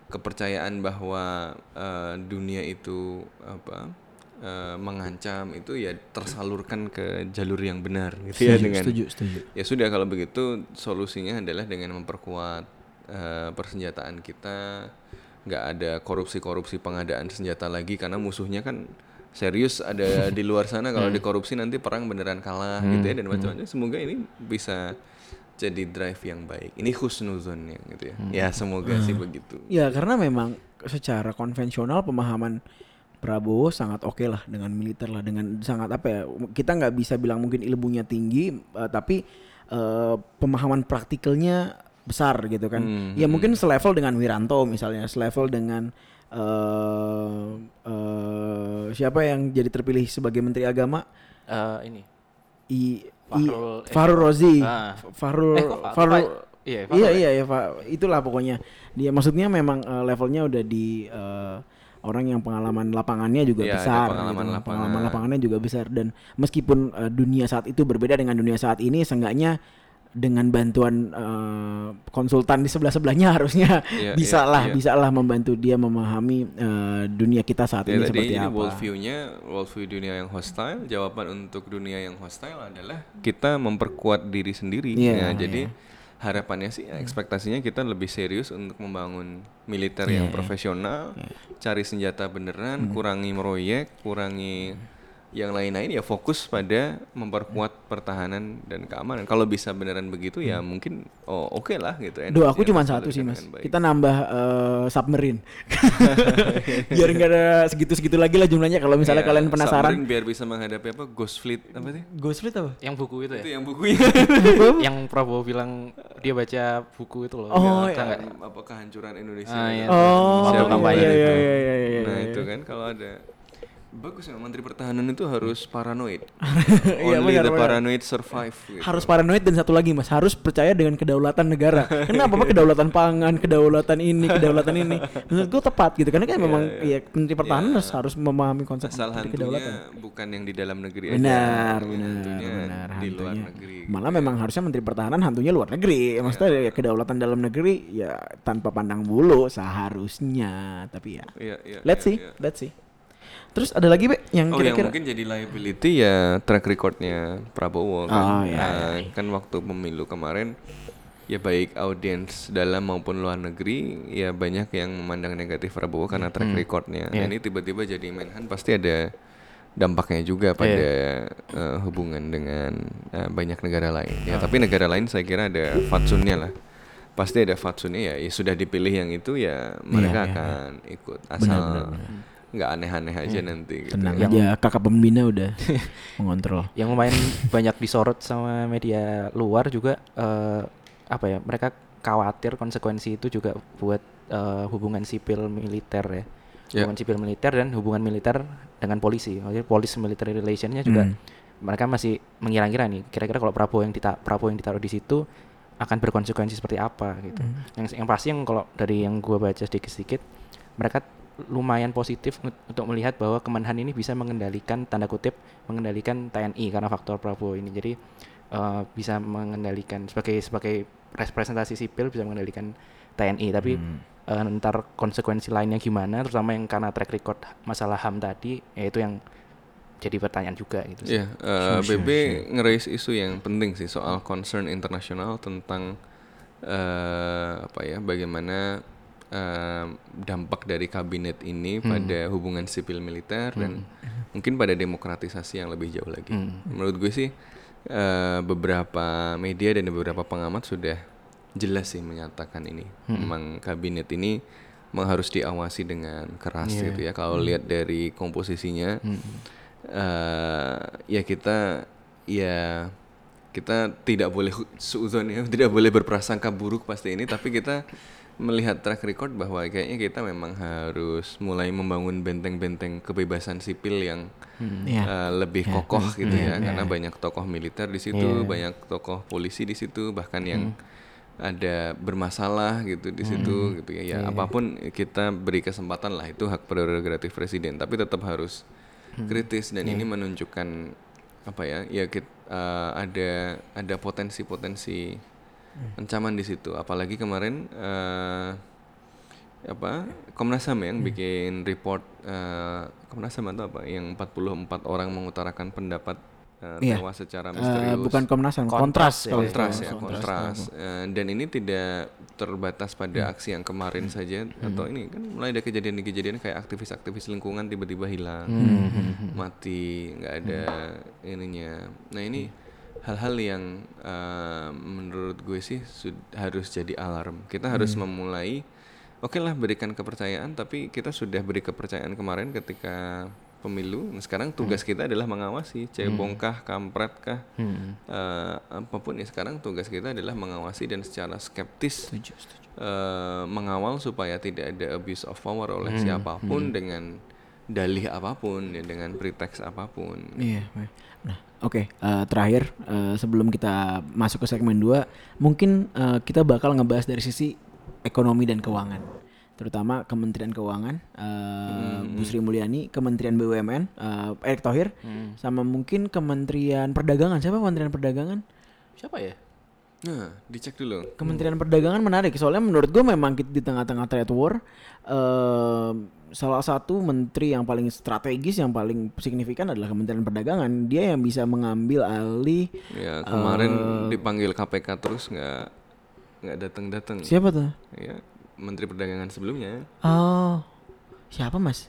kepercayaan bahwa eh, dunia itu apa eh, mengancam itu ya tersalurkan ke jalur yang benar gitu ya Setuju, dengan setuju, setuju. ya sudah kalau begitu solusinya adalah dengan memperkuat eh, persenjataan kita nggak ada korupsi-korupsi pengadaan senjata lagi karena musuhnya kan serius ada di luar sana. Kalau dikorupsi nanti perang beneran kalah gitu ya dan macam-macam. Semoga ini bisa jadi drive yang baik. Ini husnuzonnya gitu ya. Ya semoga sih begitu. Ya karena memang secara konvensional pemahaman Prabowo sangat oke lah dengan militer lah dengan sangat apa ya kita nggak bisa bilang mungkin ilmunya tinggi eh, tapi eh, pemahaman praktikalnya besar gitu kan Hmm, ya mungkin selevel dengan Wiranto misalnya selevel dengan eh eh, siapa yang jadi terpilih sebagai Menteri Agama Eh, ini I, Fahrul- I, Fahrul Rozi Ah. Fahrul Eh, Fahrul iya, Fahrul iya ya? iya iya Pak itulah pokoknya dia maksudnya memang eh, levelnya udah di eh, orang yang pengalaman lapangannya juga Iya, ada besar pengalaman gitu. lapangan. pengalaman lapangannya juga besar dan meskipun eh, dunia saat itu berbeda dengan dunia saat ini seenggaknya dengan bantuan eh, konsultan di sebelah sebelahnya <laughs> harusnya Iya, bisa iya, lah iya. bisa lah membantu dia memahami eh, dunia kita saat Ya ini seperti ini apa worldview-nya worldview dunia yang hostile. Jawaban untuk dunia yang hostile adalah kita memperkuat diri sendiri. Iya, Ya, jadi harapannya sih ya, ekspektasinya kita lebih serius untuk membangun militer yang profesional, cari senjata beneran, kurangi meroyek, kurangi yang lain-lain ya fokus pada memperkuat pertahanan dan keamanan. Kalau bisa beneran begitu ya mungkin oh oke lah gitu. Doa aku energinya cuma satu sih mas. baik. Kita nambah eh, submarine. <laughs> biar nggak ada segitu-segitu lagi lah jumlahnya. Kalau misalnya Iya, kalian penasaran. submarine biar bisa menghadapi apa Ghost Fleet apa sih? Ghost Fleet apa? yang buku itu ya Itu yang bukunya. yang Prabowo bilang dia baca buku itu loh Oh, Nggak- iya. apa kehancuran Indonesia. Ah, iya. Oh, Siapa iya, itu? iya, iya, iya, iya, Nah iya. itu kan kalau ada bagus ya Menteri Pertahanan itu harus paranoid. <laughs> Iya, Only benar, the benar. paranoid survive. Gitu. Harus paranoid dan satu lagi mas harus percaya dengan kedaulatan negara. <laughs> Kenapa apa kedaulatan pangan, kedaulatan ini, kedaulatan ini. Menurut gue tepat gitu karena kan memang ya Menteri Pertahanan Iya. harus memahami konsep Asal kedaulatan. bukan yang di dalam negeri aja. Benar, Ya, benar, hantunya benar. di luar hantunya. negeri. Malah memang harusnya Menteri Pertahanan hantunya luar negeri. Maksudnya ya kedaulatan dalam negeri ya tanpa pandang bulu seharusnya. Tapi ya, Iya, iya, let's iya, see, iya. let's see. Terus ada lagi be yang Oh yang kira-kira mungkin jadi liability ya track recordnya Prabowo Oh, kan. iya, Nah, kan waktu pemilu kemarin ya baik audiens dalam maupun luar negeri ya banyak yang memandang negatif Prabowo karena track recordnya. Nah, Iya. ini tiba-tiba jadi Menhan pasti ada dampaknya juga pada eh, hubungan dengan eh, banyak negara lain. Ya tapi negara lain saya kira ada fatsunnya lah. Pasti ada fatsunnya ya, ya sudah dipilih yang itu ya mereka iya, iya. akan ikut asal nggak aneh-aneh aja nanti gitu. tenang ya. aja kakak pembina udah <laughs> mengontrol. yang lumayan banyak disorot sama media luar juga eh, apa ya mereka khawatir konsekuensi itu juga buat eh, hubungan sipil militer ya Ya. hubungan sipil militer dan hubungan militer dengan polisi maksudnya police military relationnya juga Hmm. mereka masih mengira-ngira nih kira-kira kalau Prabowo yang dita Prabowo yang ditaruh di situ akan berkonsekuensi seperti apa gitu Hmm. yang yang pasti yang kalau dari yang gua baca sedikit-sedikit mereka lumayan positif untuk melihat bahwa Kemenhan ini bisa mengendalikan tanda kutip mengendalikan TNI karena faktor Prabowo ini. Jadi eh, bisa mengendalikan sebagai sebagai representasi sipil bisa mengendalikan TNI tapi eh, ntar konsekuensi lainnya gimana terutama yang karena track record masalah HAM tadi yaitu yang jadi pertanyaan juga gitu sih. Iya, eh, BB nge-raise isu yang penting sih soal concern internasional tentang eh apa ya, bagaimana dampak dari kabinet ini pada hubungan sipil militer dan mungkin pada demokratisasi yang lebih jauh lagi. Menurut gue sih eh, beberapa media dan beberapa pengamat sudah jelas sih menyatakan ini. Memang kabinet ini memang harus diawasi dengan keras gitu ya. Kalau lihat dari komposisinya eh ya kita ya kita tidak boleh suudzon ya <laughs> tidak boleh berprasangka buruk pasti ini tapi kita melihat track record bahwa kayaknya kita memang harus mulai membangun benteng-benteng kebebasan sipil yang Iya. eh, lebih kokoh gitu ya. Karena banyak tokoh militer di situ banyak tokoh polisi di situ bahkan yang ada bermasalah gitu di situ gitu ya. Ya apa pun kita beri kesempatan lah itu hak prerogatif presiden. Tapi tetap harus kritis dan ini menunjukkan apa ya ya kit- eh, ada ada potensi-potensi ancaman di situ. Apalagi kemarin eh, apa Komnas HAM yang bikin report eh, Komnas HAM atau apa yang 44 orang mengutarakan pendapat eh, Iya. tewas secara misterius. bukan Komnas HAM, Kontras kontras, ya, kalau kontras ya kontras Eh, dan ini tidak terbatas pada aksi yang kemarin saja atau ini kan mulai ada kejadian-kejadian kayak aktivis-aktivis lingkungan tiba-tiba hilang mati nggak ada ininya. Nah ini hal-hal yang eh, menurut gue sih harus jadi alarm. Kita harus memulai oke lah berikan kepercayaan tapi kita sudah beri kepercayaan kemarin ketika pemilu. Nah, sekarang tugas kita adalah mengawasi cebong kah kampret kah eh, apa pun ya. Sekarang tugas kita adalah mengawasi dan secara skeptis eh, mengawal supaya tidak ada abuse of power oleh siapa pun dengan dalih apa pun ya dengan pretext apa pun. Iya. baik. Oke. eh, terakhir eh, sebelum kita masuk ke segmen 2, mungkin eh, kita bakal ngebahas dari sisi ekonomi dan keuangan. Terutama Kementerian Keuangan, eh, Bu Sri Mulyani, Kementerian BUMN, eh, Erick Thohir, sama mungkin Kementerian Perdagangan. Siapa Kementerian Perdagangan? Siapa ya? nah dicek dulu Kementerian Perdagangan menarik soalnya menurut gue memang kita di tengah-tengah trade war eh, salah satu menteri yang paling strategis yang paling signifikan adalah Kementerian Perdagangan. Dia yang bisa mengambil alih ya kemarin dipanggil KPK terus nggak nggak datang datang siapa tuh? Ya Menteri Perdagangan sebelumnya. Oh siapa mas?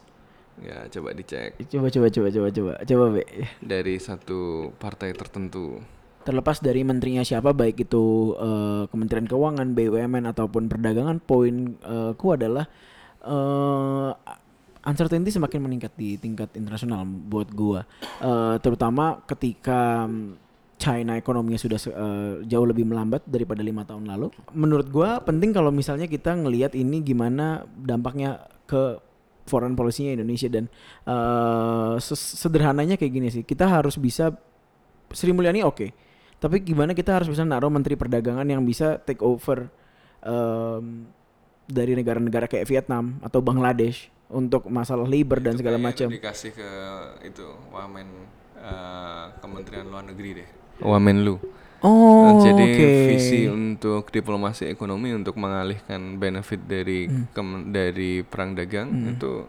Ya coba dicek. Coba coba coba coba coba. Coba be. Dari satu partai tertentu. Terlepas dari menterinya siapa baik itu eh, Kementerian Keuangan, BUMN ataupun perdagangan, poin eh, ku adalah eh uncertainty semakin meningkat di tingkat internasional buat gua. Eh, terutama ketika mm, China ekonominya sudah eh, jauh lebih melambat daripada lima tahun lalu. Menurut gua penting kalau misalnya kita ngelihat ini gimana dampaknya ke foreign policy-nya Indonesia dan ses- sederhananya kayak gini sih. Kita harus bisa Sri Mulyani oke. Tapi gimana kita harus bisa naruh menteri perdagangan yang bisa take over em, dari negara-negara kayak Vietnam atau Bangladesh untuk masalah labor dan segala macam. dikasih ke itu Wamen eh, Kementerian Luar Negeri deh Wamen lu Oh, jadi oke. visi untuk diplomasi ekonomi untuk mengalihkan benefit dari Hmm. kem- dari perang dagang itu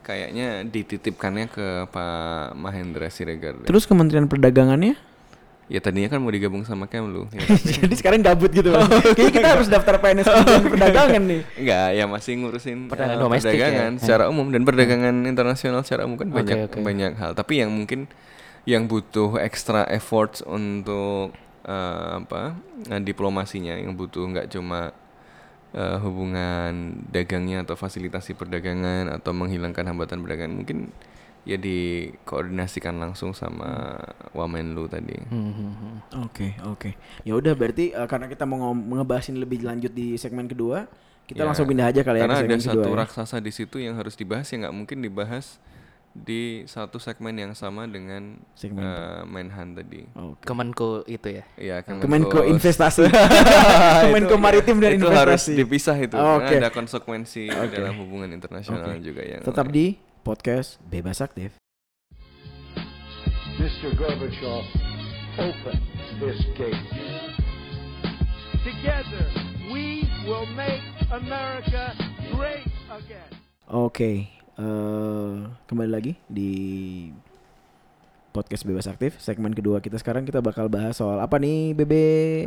kayaknya dititipkannya ke Pak Mahendra Siregar. Terus Kementerian Perdagangannya? Ya tadinya kan mau digabung sama Kemlu ya, tapi- <laughs> Jadi sekarang gabut gitu. Mas. <laughs> Kayaknya kita harus daftar PNS Kementerian Perdagangan nih. Enggak, ya masih ngurusin Perdagangan eh, domestik ya? perdagangan secara umum dan perdagangan internasional secara umum kan Oke, banyak oke. banyak hal. Tapi yang mungkin yang butuh extra efforts untuk eh, apa eh, diplomasinya yang butuh nggak cuma eh, hubungan dagangnya atau fasilitasi perdagangan atau menghilangkan hambatan perdagangan mungkin ya dikoordinasikan langsung sama Wamenlu tadi. Oke, oke. Ya udah berarti eh, karena kita mau ngom- ngebahas ini lebih lanjut di segmen kedua, kita Ya, langsung pindah aja kali ya Karena ke ada segmen satu kedua. ya. raksasa di situ yang harus dibahas ya nggak mungkin dibahas di satu segmen yang sama dengan Segmen eh, Menhan tadi. Oke. Kemenko itu ya. Iya, Kemenko Investasi. <laughs> Itu- Kemenko Maritim dan itu harus Investasi. dipisah itu. Oh, karena Oke. ada konsekuensi dalam hubungan internasional Oke. juga yang Tetap lain. di podcast Bebas Aktif. Mr. Gorbachev, open this gate. Together, we will make America great again. Oke, eh, kembali lagi di podcast Bebas Aktif. Segmen kedua kita sekarang kita bakal bahas soal apa nih, Bebe?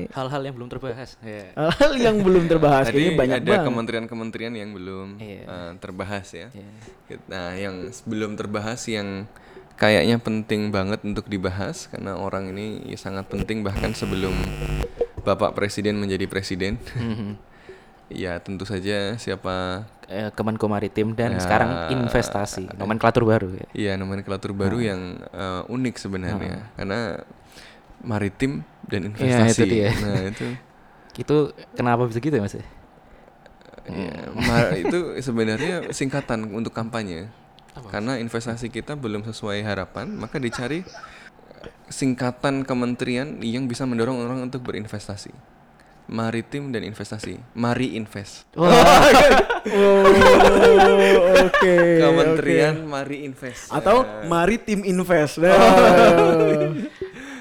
Hal-hal yang belum terbahas. Ya. Hal yang belum terbahas Tadi kayaknya banyak ada banget. kementerian-kementerian yang belum Iya. eh, terbahas ya. Iya. Nah, yang belum terbahas yang kayaknya penting banget untuk dibahas karena orang ini ya sangat penting bahkan sebelum Bapak Presiden menjadi presiden. Mhm. Ya, tentu saja siapa Eh, Kemenko Maritim dan Ya. sekarang investasi, nomenklatur baru ya. Iya nomenklatur baru yang eh, unik sebenarnya karena maritim dan Iya, investasi. itu dia. <laughs> Nah itu Itu kenapa bisa gitu ya Mas? ya, ma- itu sebenarnya singkatan untuk kampanye. Karena investasi kita belum sesuai harapan, maka dicari singkatan kementerian yang bisa mendorong orang untuk berinvestasi. Maritim dan investasi. Mari Invest. <laughs> Oh, oke. Kementerian oke. Mari Invest. atau Eh, Mari Tim Invest. Nah. <laughs>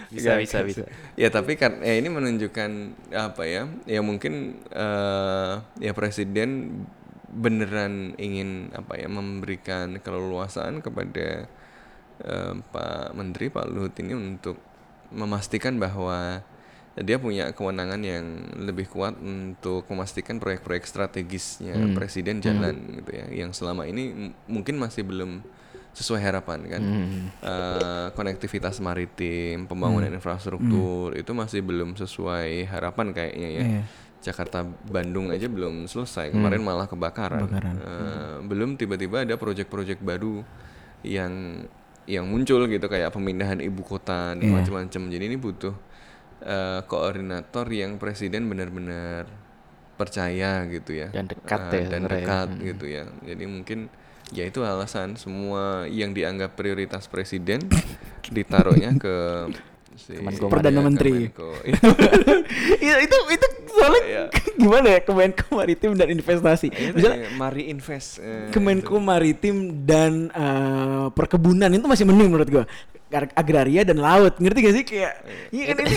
Bisa, Nggak, bisa, nggak bisa. Ya tapi kan ya ini menunjukkan apa ya? Ya mungkin eh ya presiden beneran ingin apa ya memberikan keleluasaan kepada eh, Pak Menteri Pak Luhut ini untuk memastikan bahwa dia punya kewenangan yang lebih kuat untuk memastikan proyek-proyek strategisnya presiden jalan gitu ya. Yang selama ini mungkin masih belum sesuai harapan kan? Eh, konektivitas maritim pembangunan infrastruktur itu masih belum sesuai harapan kayaknya ya. Iya. Jakarta Bandung aja belum selesai. Kemarin malah kebakaran, Eh, belum tiba-tiba ada proyek-proyek baru yang yang muncul gitu kayak pemindahan ibu kota dan Iya. macam-macam. Jadi ini butuh eh, koordinator yang presiden benar-benar percaya gitu ya. Dan dekat Eh, ya dan dekat gitu ya. Jadi mungkin ya itu alasan semua yang dianggap prioritas presiden <coughs> ditaruhnya ke si Kemenko Perdana Menteri. Kemenko. <laughs> Iya, itu itu soalnya Iya. gimana ya Kemenko Maritim dan Investasi. Itu Misalnya ya, Mari Invest eh, Kemenko Maritim dan eh, Perkebunan itu masih mending menurut gua. Ar- Agraria dan laut, ngerti gak sih kayak iya kan ini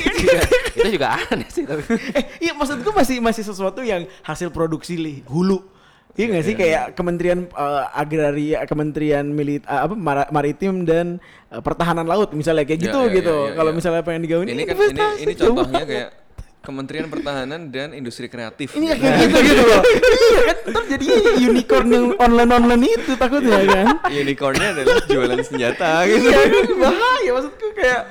itu juga aneh sih tapi. <laughs> eh iya maksud gua masih masih sesuatu yang hasil produksi li, hulu. Iya nggak sih kayak Kementerian eh, Agraria, Kementerian Milit eh, apa Mara- Maritim dan eh, Pertahanan Laut misalnya kayak Ya, gitu ya, gitu. ya, ya, Kalau ya. misalnya pengen digawin ini kan ini ini contohnya kayak Kementerian Pertahanan dan Industri Kreatif. Ini kayak gitu gitu loh. iya kan ntar jadi unicorn yang online online itu takutnya kan. Unicornnya adalah jualan senjata gitu. iya kan bahaya maksudku kayak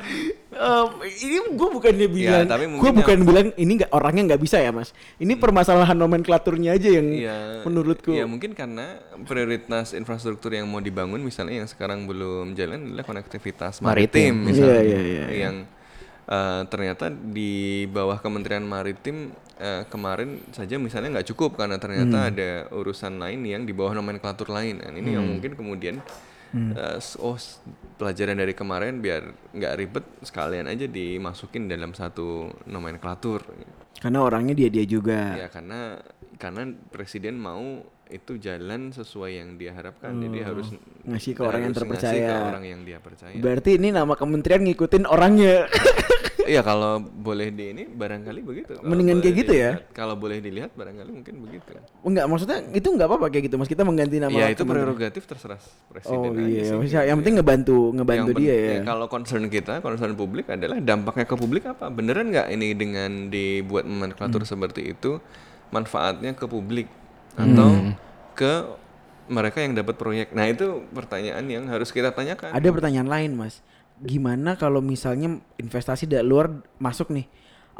em, ini gue bukannya bilang, tapi gue bukan yang- bilang ini nggak orangnya nggak bisa ya mas. Ini permasalahan nomenklaturnya aja yang Iya. menurutku. Ya mungkin karena prioritas infrastruktur yang mau dibangun misalnya yang sekarang belum jalan adalah konektivitas Maritim. maritim, misalnya. Iya, iya, iya, iya. Yang eh, ternyata di bawah Kementerian Maritim eh, kemarin saja misalnya nggak cukup karena ternyata Hmm. ada urusan lain yang di bawah nomenklatur lain. Dan ini yang Hmm. mungkin kemudian eh, s- oh pelajaran dari kemarin biar nggak ribet sekalian aja dimasukin dalam satu nomenklatur. Karena orangnya dia dia juga. Ya karena karena presiden mau itu jalan sesuai yang dia harapkan, jadi harus Oh, ngasih ke orang yang harus ngasih terpercaya. ke orang yang dia percaya. Berarti ini nama kementerian ngikutin orangnya. <laughs> Iya kalau boleh di ini barangkali begitu. Kalau Mendingan kayak gitu ya? Kalau boleh dilihat barangkali mungkin begitu. Enggak, maksudnya itu enggak apa-apa kayak gitu Mas. Kita mengganti nama ya itu prerogatif terserah presiden Oh iya, sih, maksudnya yang ya. penting ngebantu ngebantu Yang dia ya. Kalau concern kita, concern publik adalah dampaknya ke publik apa? Beneran nggak ini dengan dibuat nomenklatur Hmm. seperti itu manfaatnya ke publik atau Hmm. ke mereka yang dapat proyek? Nah itu pertanyaan yang harus kita tanyakan. Ada pertanyaan lain, Mas. Gimana kalau misalnya investasi dari luar masuk nih?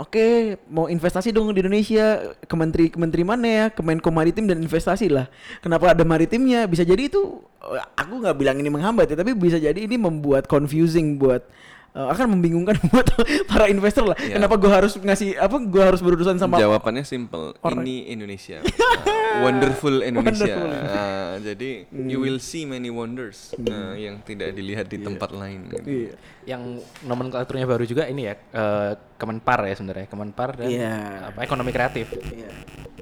Oke, mau investasi dong di Indonesia. Kementeri kementeri mana ya? Kemenko Maritim dan Investasi lah. Kenapa ada maritimnya? Bisa jadi itu eh, aku nggak bilang ini menghambat ya, tapi bisa jadi ini membuat confusing buat eh, akan membingungkan <laughs> buat para investor lah. Iya. Kenapa gue harus ngasih apa? Gue harus berurusan sama Jawabannya simple. Orang- Ini Indonesia. Ah, <laughs> wonderful Indonesia. Wonderful. Ah, jadi you will see many wonders ah, yang tidak dilihat di tempat lain. Iya. Yang nomenklaturnya baru juga ini ya eh, Kemenpar ya sebenarnya Kemenpar dan Iya. apa ekonomi kreatif. Iya.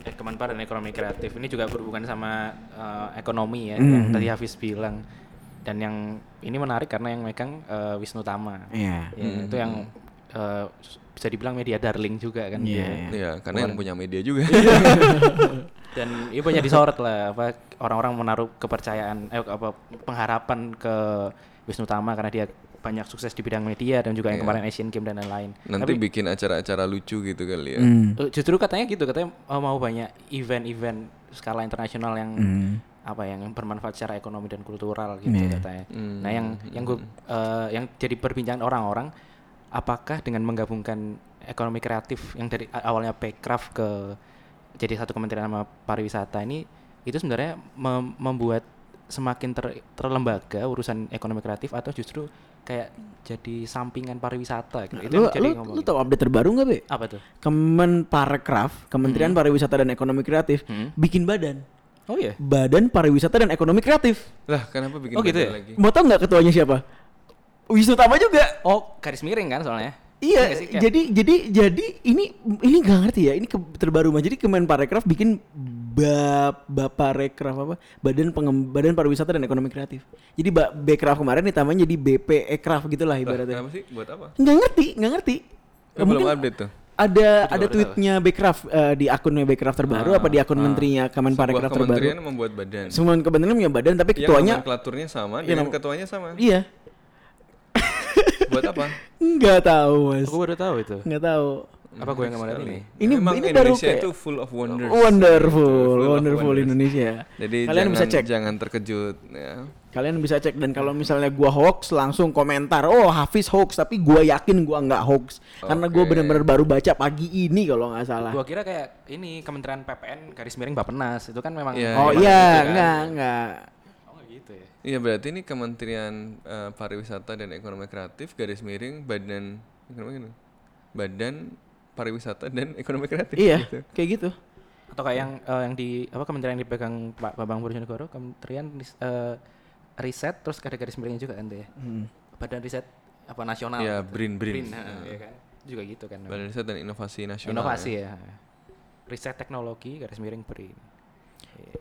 Eh, Kemenpar dan ekonomi kreatif ini juga berhubungan sama eh, ekonomi ya Mhm. yang tadi Hafiz bilang. Dan yang ini menarik karena yang megang eh, Wisnu Tama. Iya. Ya, itu yang eh, bisa dibilang media darling juga kan. Iya, dia. iya. Ya, karena yang punya media juga. <laughs> Dan itu banyak disorot lah apa orang-orang menaruh kepercayaan eh apa pengharapan ke Wisnu Tama karena dia banyak sukses di bidang media dan juga yang Iya. kemarin Asian Games dan lain-lain. Nanti Tapi bikin acara-acara lucu gitu kali ya. Eh, justru katanya gitu katanya eh, mau banyak event-event skala internasional yang Hmm. Apa yang yang bermanfaat secara ekonomi dan kultural gitu Iya. katanya. Hmm, Nah yang yang gue eh, yang jadi perbincangan orang-orang apakah dengan menggabungkan ekonomi kreatif yang dari awalnya Paycraft ke jadi satu kementerian sama pariwisata ini itu sebenarnya mem- membuat semakin ter- terlembaga urusan ekonomi kreatif atau justru kayak jadi sampingan pariwisata gitu. Itu Lu, yang jadi lu, ngomong. lu tahu update terbaru nggak be? apa tuh? Kemenparekraf, Kementerian Pariwisata dan Ekonomi Kreatif, Hmm. bikin badan. Oh iya. Badan Pariwisata dan Ekonomi Kreatif. Lah, kenapa bikin Oh, gitu ya? lagi? Mau tau nggak ketuanya siapa? Wisnu Tama juga. Oh, garis miring kan soalnya. Iya, nggak sih? Kayak- jadi jadi jadi ini ini nggak ngerti ya. Ini ke- terbaru mah. Jadi Kemenparekraf bikin bap Baparekraf apa? Badan Pengem, Badan Pariwisata dan Ekonomi Kreatif. Jadi ba, Bekraf kemarin ditambahin jadi BPEkraf gitulah Lah, ibaratnya. kenapa sih? Buat apa? Nggak ngerti, nggak ngerti. Lu belum update tuh. Ada ada tweetnya Bekraf eh, di akunnya Bekraf terbaru apa di akun menterinya Sebuah Kemenparekraf kementerian terbaru. membuat badan. Semua kementerian punya badan tapi Yang ketuanya nomenklaturnya sama Iya, dengan ketuanya sama. iya. Buat apa? <laughs> Nggak tahu, Mas. Aku baru tahu itu. Nggak tahu. Apa gue yang kemarin ini? Ini Emang ini baru Indonesia kayak itu full of wonders. Wonderful, Full wonderful wonders. Indonesia. Jadi kalian jangan, bisa cek. jangan terkejut ya. Kalian bisa cek dan kalau misalnya gua hoax langsung komentar, "Oh, Hafiz hoax," tapi gua yakin gua nggak hoax. Karena gua Oke. benar-benar baru baca pagi ini kalau nggak salah. Gua kira kayak ini Kementerian PPN garis miring Bappenas itu kan memang Iya, oh emang iya, gitu kan. enggak, enggak. Oh gitu ya. Iya berarti ini Kementerian eh, Pariwisata dan Ekonomi Kreatif garis miring Badan? Badan Pariwisata dan Ekonomi Kreatif. Iya, gitu. kayak gitu. Atau kayak yang eh, yang di apa kementerian yang dipegang Pak Bambang Brojonegoro, Kementerian Ris- eh, Riset terus ada garis miringnya juga kan tuh ya. Badan Riset apa nasional. Iya, gitu. BRIN, BRIN. ha, iya kan. Juga gitu kan. Badan Riset dan Inovasi Nasional. Inovasi ya. Riset teknologi garis miring BRIN. Iya.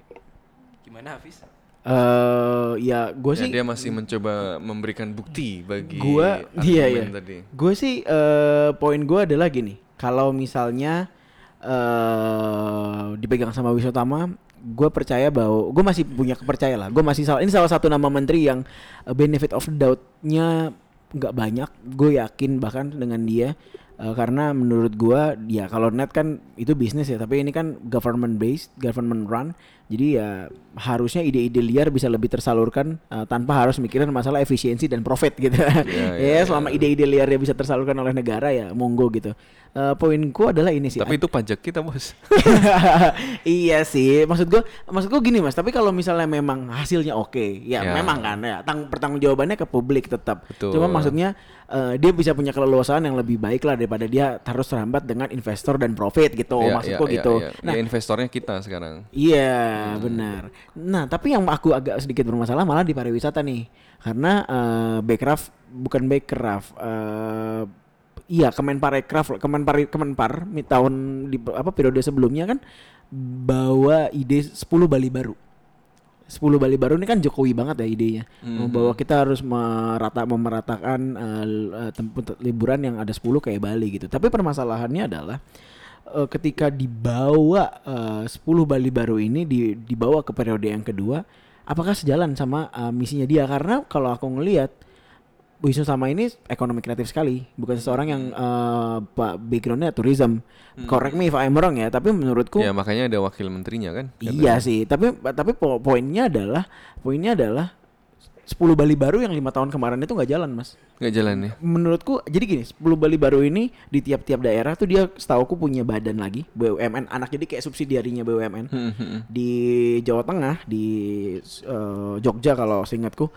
Gimana Hafiz? Eh, ya gue Ya, sih dia masih mencoba memberikan bukti bagi gua iya iya. tadi. Gue sih eh, poin gue adalah gini, kalau misalnya eh dipegang sama Wisnu Tama, gue percaya bahwa gue masih punya kepercaya lah. Gue masih salah ini salah satu nama menteri yang eh, benefit of doubt-nya nggak banyak. Gue yakin bahkan dengan dia eh, karena menurut gue ya kalau net kan itu bisnis ya, tapi ini kan government based, government run. Jadi ya harusnya ide-ide liar bisa lebih tersalurkan eh, tanpa harus mikirin masalah efisiensi dan profit gitu. Iya, <laughs> ya selama ide-ide liarnya bisa tersalurkan oleh negara ya monggo gitu. Eh, poinku adalah ini sih. Tapi itu pajak kita, Bos. <laughs> iya sih, maksud gua, maksud gua gini mas. Tapi kalau misalnya memang hasilnya oke, ya, Ya. memang kan ya. Tang pertanggung jawabannya ke publik tetap. Betul. Cuma maksudnya eh, dia bisa punya keleluasaan yang lebih baik lah daripada dia harus terhambat dengan investor dan profit gitu. Iya, maksud iya, gua iya, gitu. iya. Nah, Ya, investornya kita sekarang. Iya benar. Nah tapi yang aku agak sedikit bermasalah malah di pariwisata nih, karena eh Bekraf bukan Bekraf, eh iya Kemenparekraf, Kemenpar Kemenpar tahun di apa periode sebelumnya kan bawa ide 10 Bali baru. 10 Bali baru ini kan Jokowi banget ya idenya. Mhm. Bahwa kita harus merata memeratakan eh, tempat liburan yang ada 10 kayak Bali gitu. Tapi permasalahannya adalah eh, ketika dibawa eh, 10 Bali baru ini di, dibawa ke periode yang kedua, apakah sejalan sama eh, misinya dia? Karena kalau aku ngelihat Wisnu sama ini ekonomi kreatif sekali, bukan seseorang yang pak backgroundnya tourism. Correct me if I'm wrong ya, tapi menurutku Ya makanya ada wakil menterinya kan. Iya sih, tapi tapi po- poinnya adalah poinnya adalah 10 Bali baru yang lima tahun kemarin itu nggak jalan mas. Nggak jalan ya. Menurutku jadi gini, 10 Bali baru ini di tiap-tiap daerah tuh dia setauku punya badan lagi BUMN anak jadi kayak subsidiarinya BUMN Hmm, di Jawa Tengah di eh, Jogja kalau seingatku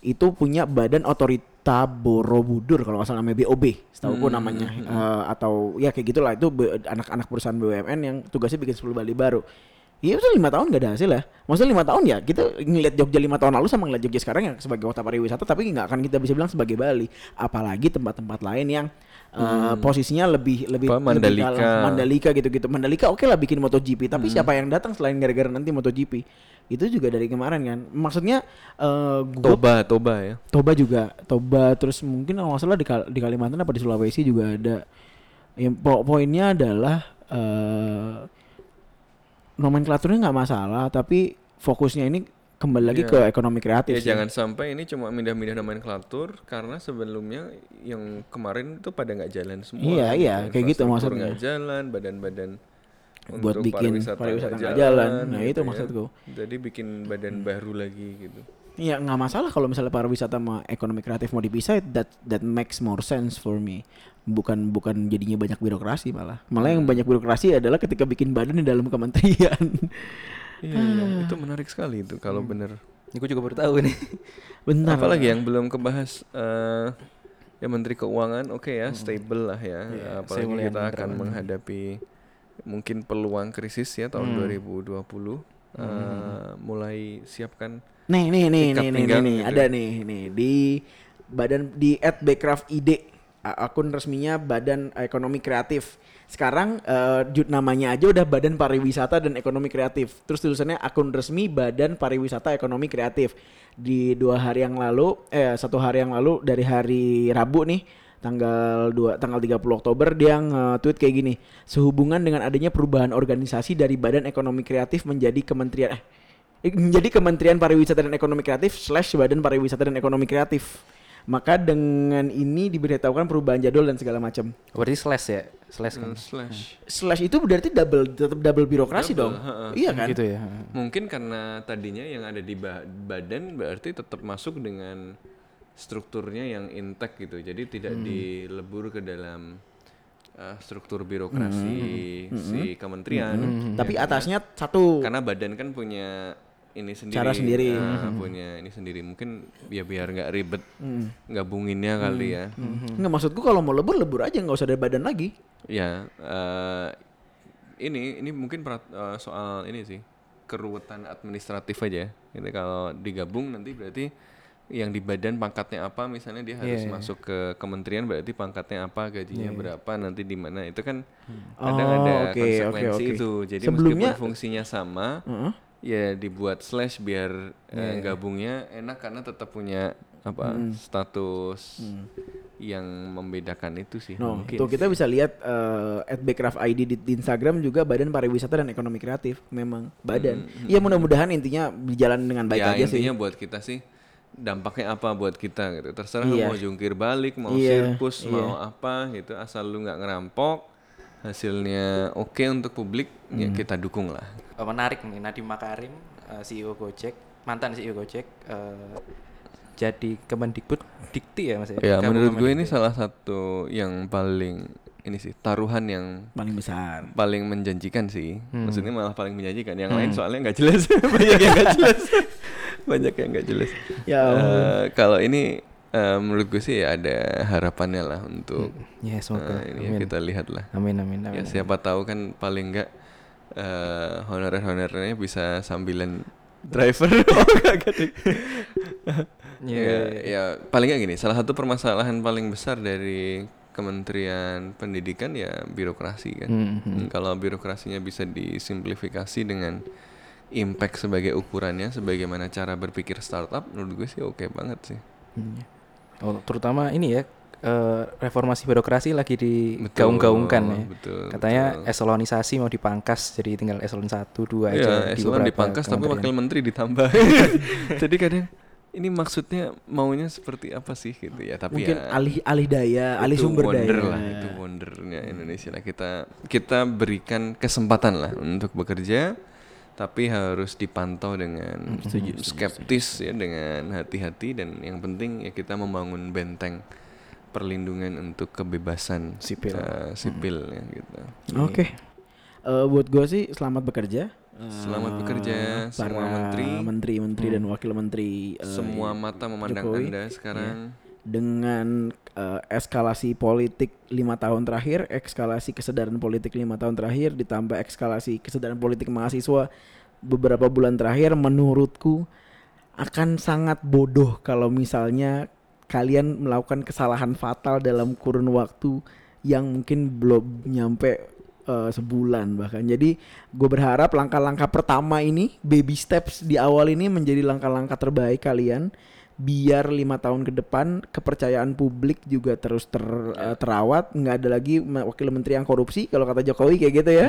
itu punya badan otorit Gita Borobudur kalau nggak salah namanya BOB, setahu Hmm, namanya Eh, atau ya kayak gitulah itu anak-anak perusahaan BUMN yang tugasnya bikin 10 Bali baru. Iya itu lima tahun gak ada hasil ya. Maksudnya lima tahun ya kita ngeliat Jogja lima tahun lalu sama ngeliat Jogja sekarang yang sebagai kota pariwisata tapi nggak akan kita bisa bilang sebagai Bali. Apalagi tempat-tempat lain yang eh, posisinya lebih lebih Apa, lebih Mandalika. dalam. Mandalika gitu-gitu. Mandalika oke lah bikin MotoGP tapi siapa yang datang selain gara-gara nanti MotoGP? Itu juga dari kemarin kan. Maksudnya eh gua Toba, Toba ya. Toba juga, Toba terus mungkin kalau nggak salah di, Kal- di Kalimantan apa di Sulawesi juga ada. Yang po- poinnya adalah eh nomenklaturnya nggak masalah, tapi fokusnya ini kembali lagi Iya. ke ekonomi kreatif. Ya sih. jangan sampai ini cuma mindah-mindah nomenklatur karena sebelumnya yang kemarin itu pada nggak jalan semua. Iya, iya, kayak gitu maksudnya. nggak jalan, badan-badan Buat untuk bikin pariwisata nggak jalan. Nah, itu ya. maksudku. Jadi bikin badan baru lagi gitu. Iya nggak masalah kalau misalnya pariwisata sama ekonomi kreatif mau dipisah, that that makes more sense for me. Bukan bukan jadinya banyak birokrasi malah. Malah yang banyak birokrasi adalah ketika bikin badan di dalam kementerian. <laughs> Iya, iya, itu menarik sekali itu kalau Hmm. bener. Ini gue juga baru tahu nih. <laughs> Benar. Apalagi yang belum kebahas eh ya Menteri Keuangan, oke ya, stable lah ya. Iya, Apalagi kita akan menghadapi mungkin peluang krisis ya tahun 2020. Eh, mulai siapkan Nih nih nih Ikat nih nih pinggang nih, gitu ada ya. nih nih di badan di @backcraft.id a- akun resminya Badan Ekonomi Kreatif. Sekarang jut namanya aja udah Badan Pariwisata dan Ekonomi Kreatif. Terus tulisannya akun resmi Badan Pariwisata Ekonomi Kreatif. Di dua hari yang lalu eh satu hari yang lalu dari hari Rabu nih tanggal 2 tanggal 30 Oktober dia nge-tweet kayak gini. Sehubungan dengan adanya perubahan organisasi dari Badan Ekonomi Kreatif menjadi Kementerian Eh, menjadi Kementerian Pariwisata dan Ekonomi Kreatif slash Badan Pariwisata dan Ekonomi Kreatif. Maka dengan ini diberitahukan perubahan jadwal dan segala macam. Berarti slash ya, slash kan. eh, slash. Slash itu berarti double tetap double birokrasi Double, dong. ha-ha. Iya kan? Gitu ya. Mungkin karena tadinya yang ada di ba- badan berarti tetap masuk dengan strukturnya yang intact gitu. Jadi tidak Hmm. dilebur ke dalam uh, struktur birokrasi si kementerian. Hmm. Tapi atasnya satu. Karena badan kan punya ini sendiri. Cara sendiri. uh, punya ini sendiri. Mungkin ya biar nggak ribet Hmm. gabunginnya kali ya. Nggak maksudku kalau mau lebur lebur aja nggak usah ada badan lagi. Ya, eh, ini ini mungkin perat- eh, soal ini sih keruwetan administratif aja. Ini kalau digabung nanti berarti yang di badan pangkatnya apa misalnya dia harus Iya, iya. masuk ke kementerian berarti pangkatnya apa gajinya berapa nanti di mana itu kan Oh, kadang ada oke, konsekuensi oke, oke. itu jadi Sebelumnya- meskipun fungsinya sama Heeh. Ya dibuat slash biar Iya, eh, gabungnya enak karena tetap punya apa status yang membedakan itu sih No, mungkin tuh kita bisa lihat eh, at Backcraft ID di, di Instagram juga Badan Pariwisata dan Ekonomi Kreatif memang badan. Iya mudah-mudahan intinya berjalan dengan baik ya aja sih. intinya buat kita sih dampaknya apa buat kita gitu terserah Iya. mau jungkir balik mau Iya, sirkus iya. mau apa gitu asal lu nggak ngerampok hasilnya oke untuk publik ya Hmm. kita dukung lah. Eh, menarik nih Nadiem Makarim eh, CEO Gojek mantan CEO Gojek eh, jadi Kemendikbud Dikti ya mas ya? Ya menurut gue ini salah satu yang paling ini sih taruhan yang Paling besar. paling menjanjikan sih. Hmm. maksudnya malah paling menjanjikan. Yang lain soalnya nggak jelas. <laughs> Banyak yang nggak jelas. Banyak yang nggak jelas. Ya Eh, kalau ini eh, menurut gue sih ya ada harapannya lah untuk ya semoga. eh, ini ya kita lihat lah. Amin amin ya amin. siapa tahu kan paling nggak eh, honorer honorernya bisa sambilan driver. <laughs> Oh ya, ya paling nggak gini salah satu permasalahan paling besar dari Kementerian Pendidikan ya birokrasi kan. Hmm, Hmm, kalau birokrasinya bisa disimplifikasi dengan impact sebagai ukurannya sebagaimana cara berpikir startup menurut gue sih oke banget sih. Hmm. Oh, terutama ini ya eh, reformasi birokrasi lagi digaung-gaungkan ya. betul, Katanya betul. eselonisasi mau dipangkas jadi tinggal eselon 1 2 aja Iya, di eselon beberapa dipangkas tapi wakil menteri ditambah. <laughs> Jadi kadang ini maksudnya maunya seperti apa sih gitu ya? Tapi Mungkin ya, alih alih daya, alih itu sumber wonder daya. lah, itu wondernya Indonesia lah. Kita kita berikan kesempatan lah untuk bekerja, tapi harus dipantau dengan skeptis ya, dengan hati-hati dan yang penting ya kita membangun benteng perlindungan untuk kebebasan Sipil. eh, sipil ya gitu. Oke. Eh, buat gue sih selamat bekerja. Eh, Selamat bekerja semua para menteri. menteri-menteri dan wakil menteri. eh, Semua mata memandang Jokowi. Anda sekarang. Dengan eh, eskalasi politik lima tahun terakhir, eskalasi kesadaran politik lima tahun terakhir, ditambah eskalasi kesadaran politik mahasiswa beberapa bulan terakhir, menurutku akan sangat bodoh kalau misalnya kalian melakukan kesalahan fatal dalam kurun waktu yang mungkin belum nyampe eh, sebulan bahkan. Jadi gue berharap langkah-langkah pertama ini, baby steps di awal ini menjadi langkah-langkah terbaik kalian biar lima tahun ke depan kepercayaan publik juga terus ter- eh, terawat nggak ada lagi wakil menteri yang korupsi kalau kata Jokowi kayak gitu ya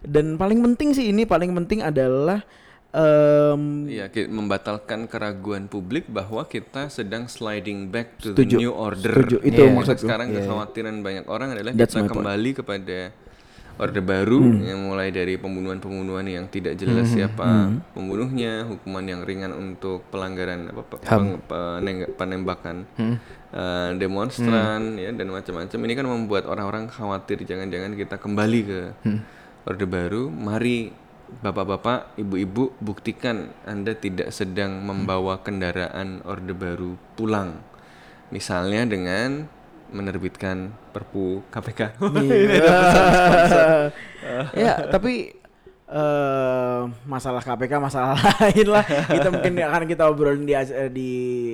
dan paling penting sih ini paling penting adalah em, Iya, ki- membatalkan keraguan publik bahwa kita sedang sliding back to Setuju. the new order. Setuju. Itu Karena maksudku. Sekarang kekhawatiran banyak orang adalah That's kita my point. kembali kepada orde baru yang mulai dari pembunuhan-pembunuhan yang tidak jelas siapa pembunuhnya, hukuman yang ringan untuk pelanggaran apa peng- penembakan eh, demonstran ya dan macam-macam. Ini kan membuat orang-orang khawatir jangan-jangan kita kembali ke orde baru. Mari Bapak-bapak, ibu-ibu, buktikan Anda tidak sedang membawa kendaraan Orde Baru pulang. Misalnya dengan menerbitkan Perpu KPK. <laughs> <laughs> ya tapi eh masalah KPK masalah <laughs> lain lah. Kita mungkin akan kita obrolin di eh, di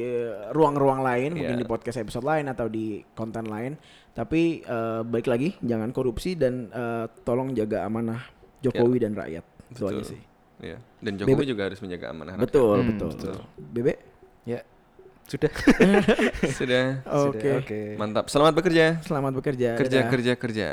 eh, ruang-ruang lain mungkin Iya. di podcast episode lain atau di konten lain. Tapi eh, baik lagi jangan korupsi dan tolong jaga amanah Jokowi dan rakyat. Itu aja sih. Ya. Dan Jokowi juga harus menjaga amanah rakyat. betul. betul, Bebe? Ya, sudah. <laughs> Sudah. oke Oke. Mantap. Selamat bekerja. selamat bekerja Kerja, Dadah. kerja, kerja.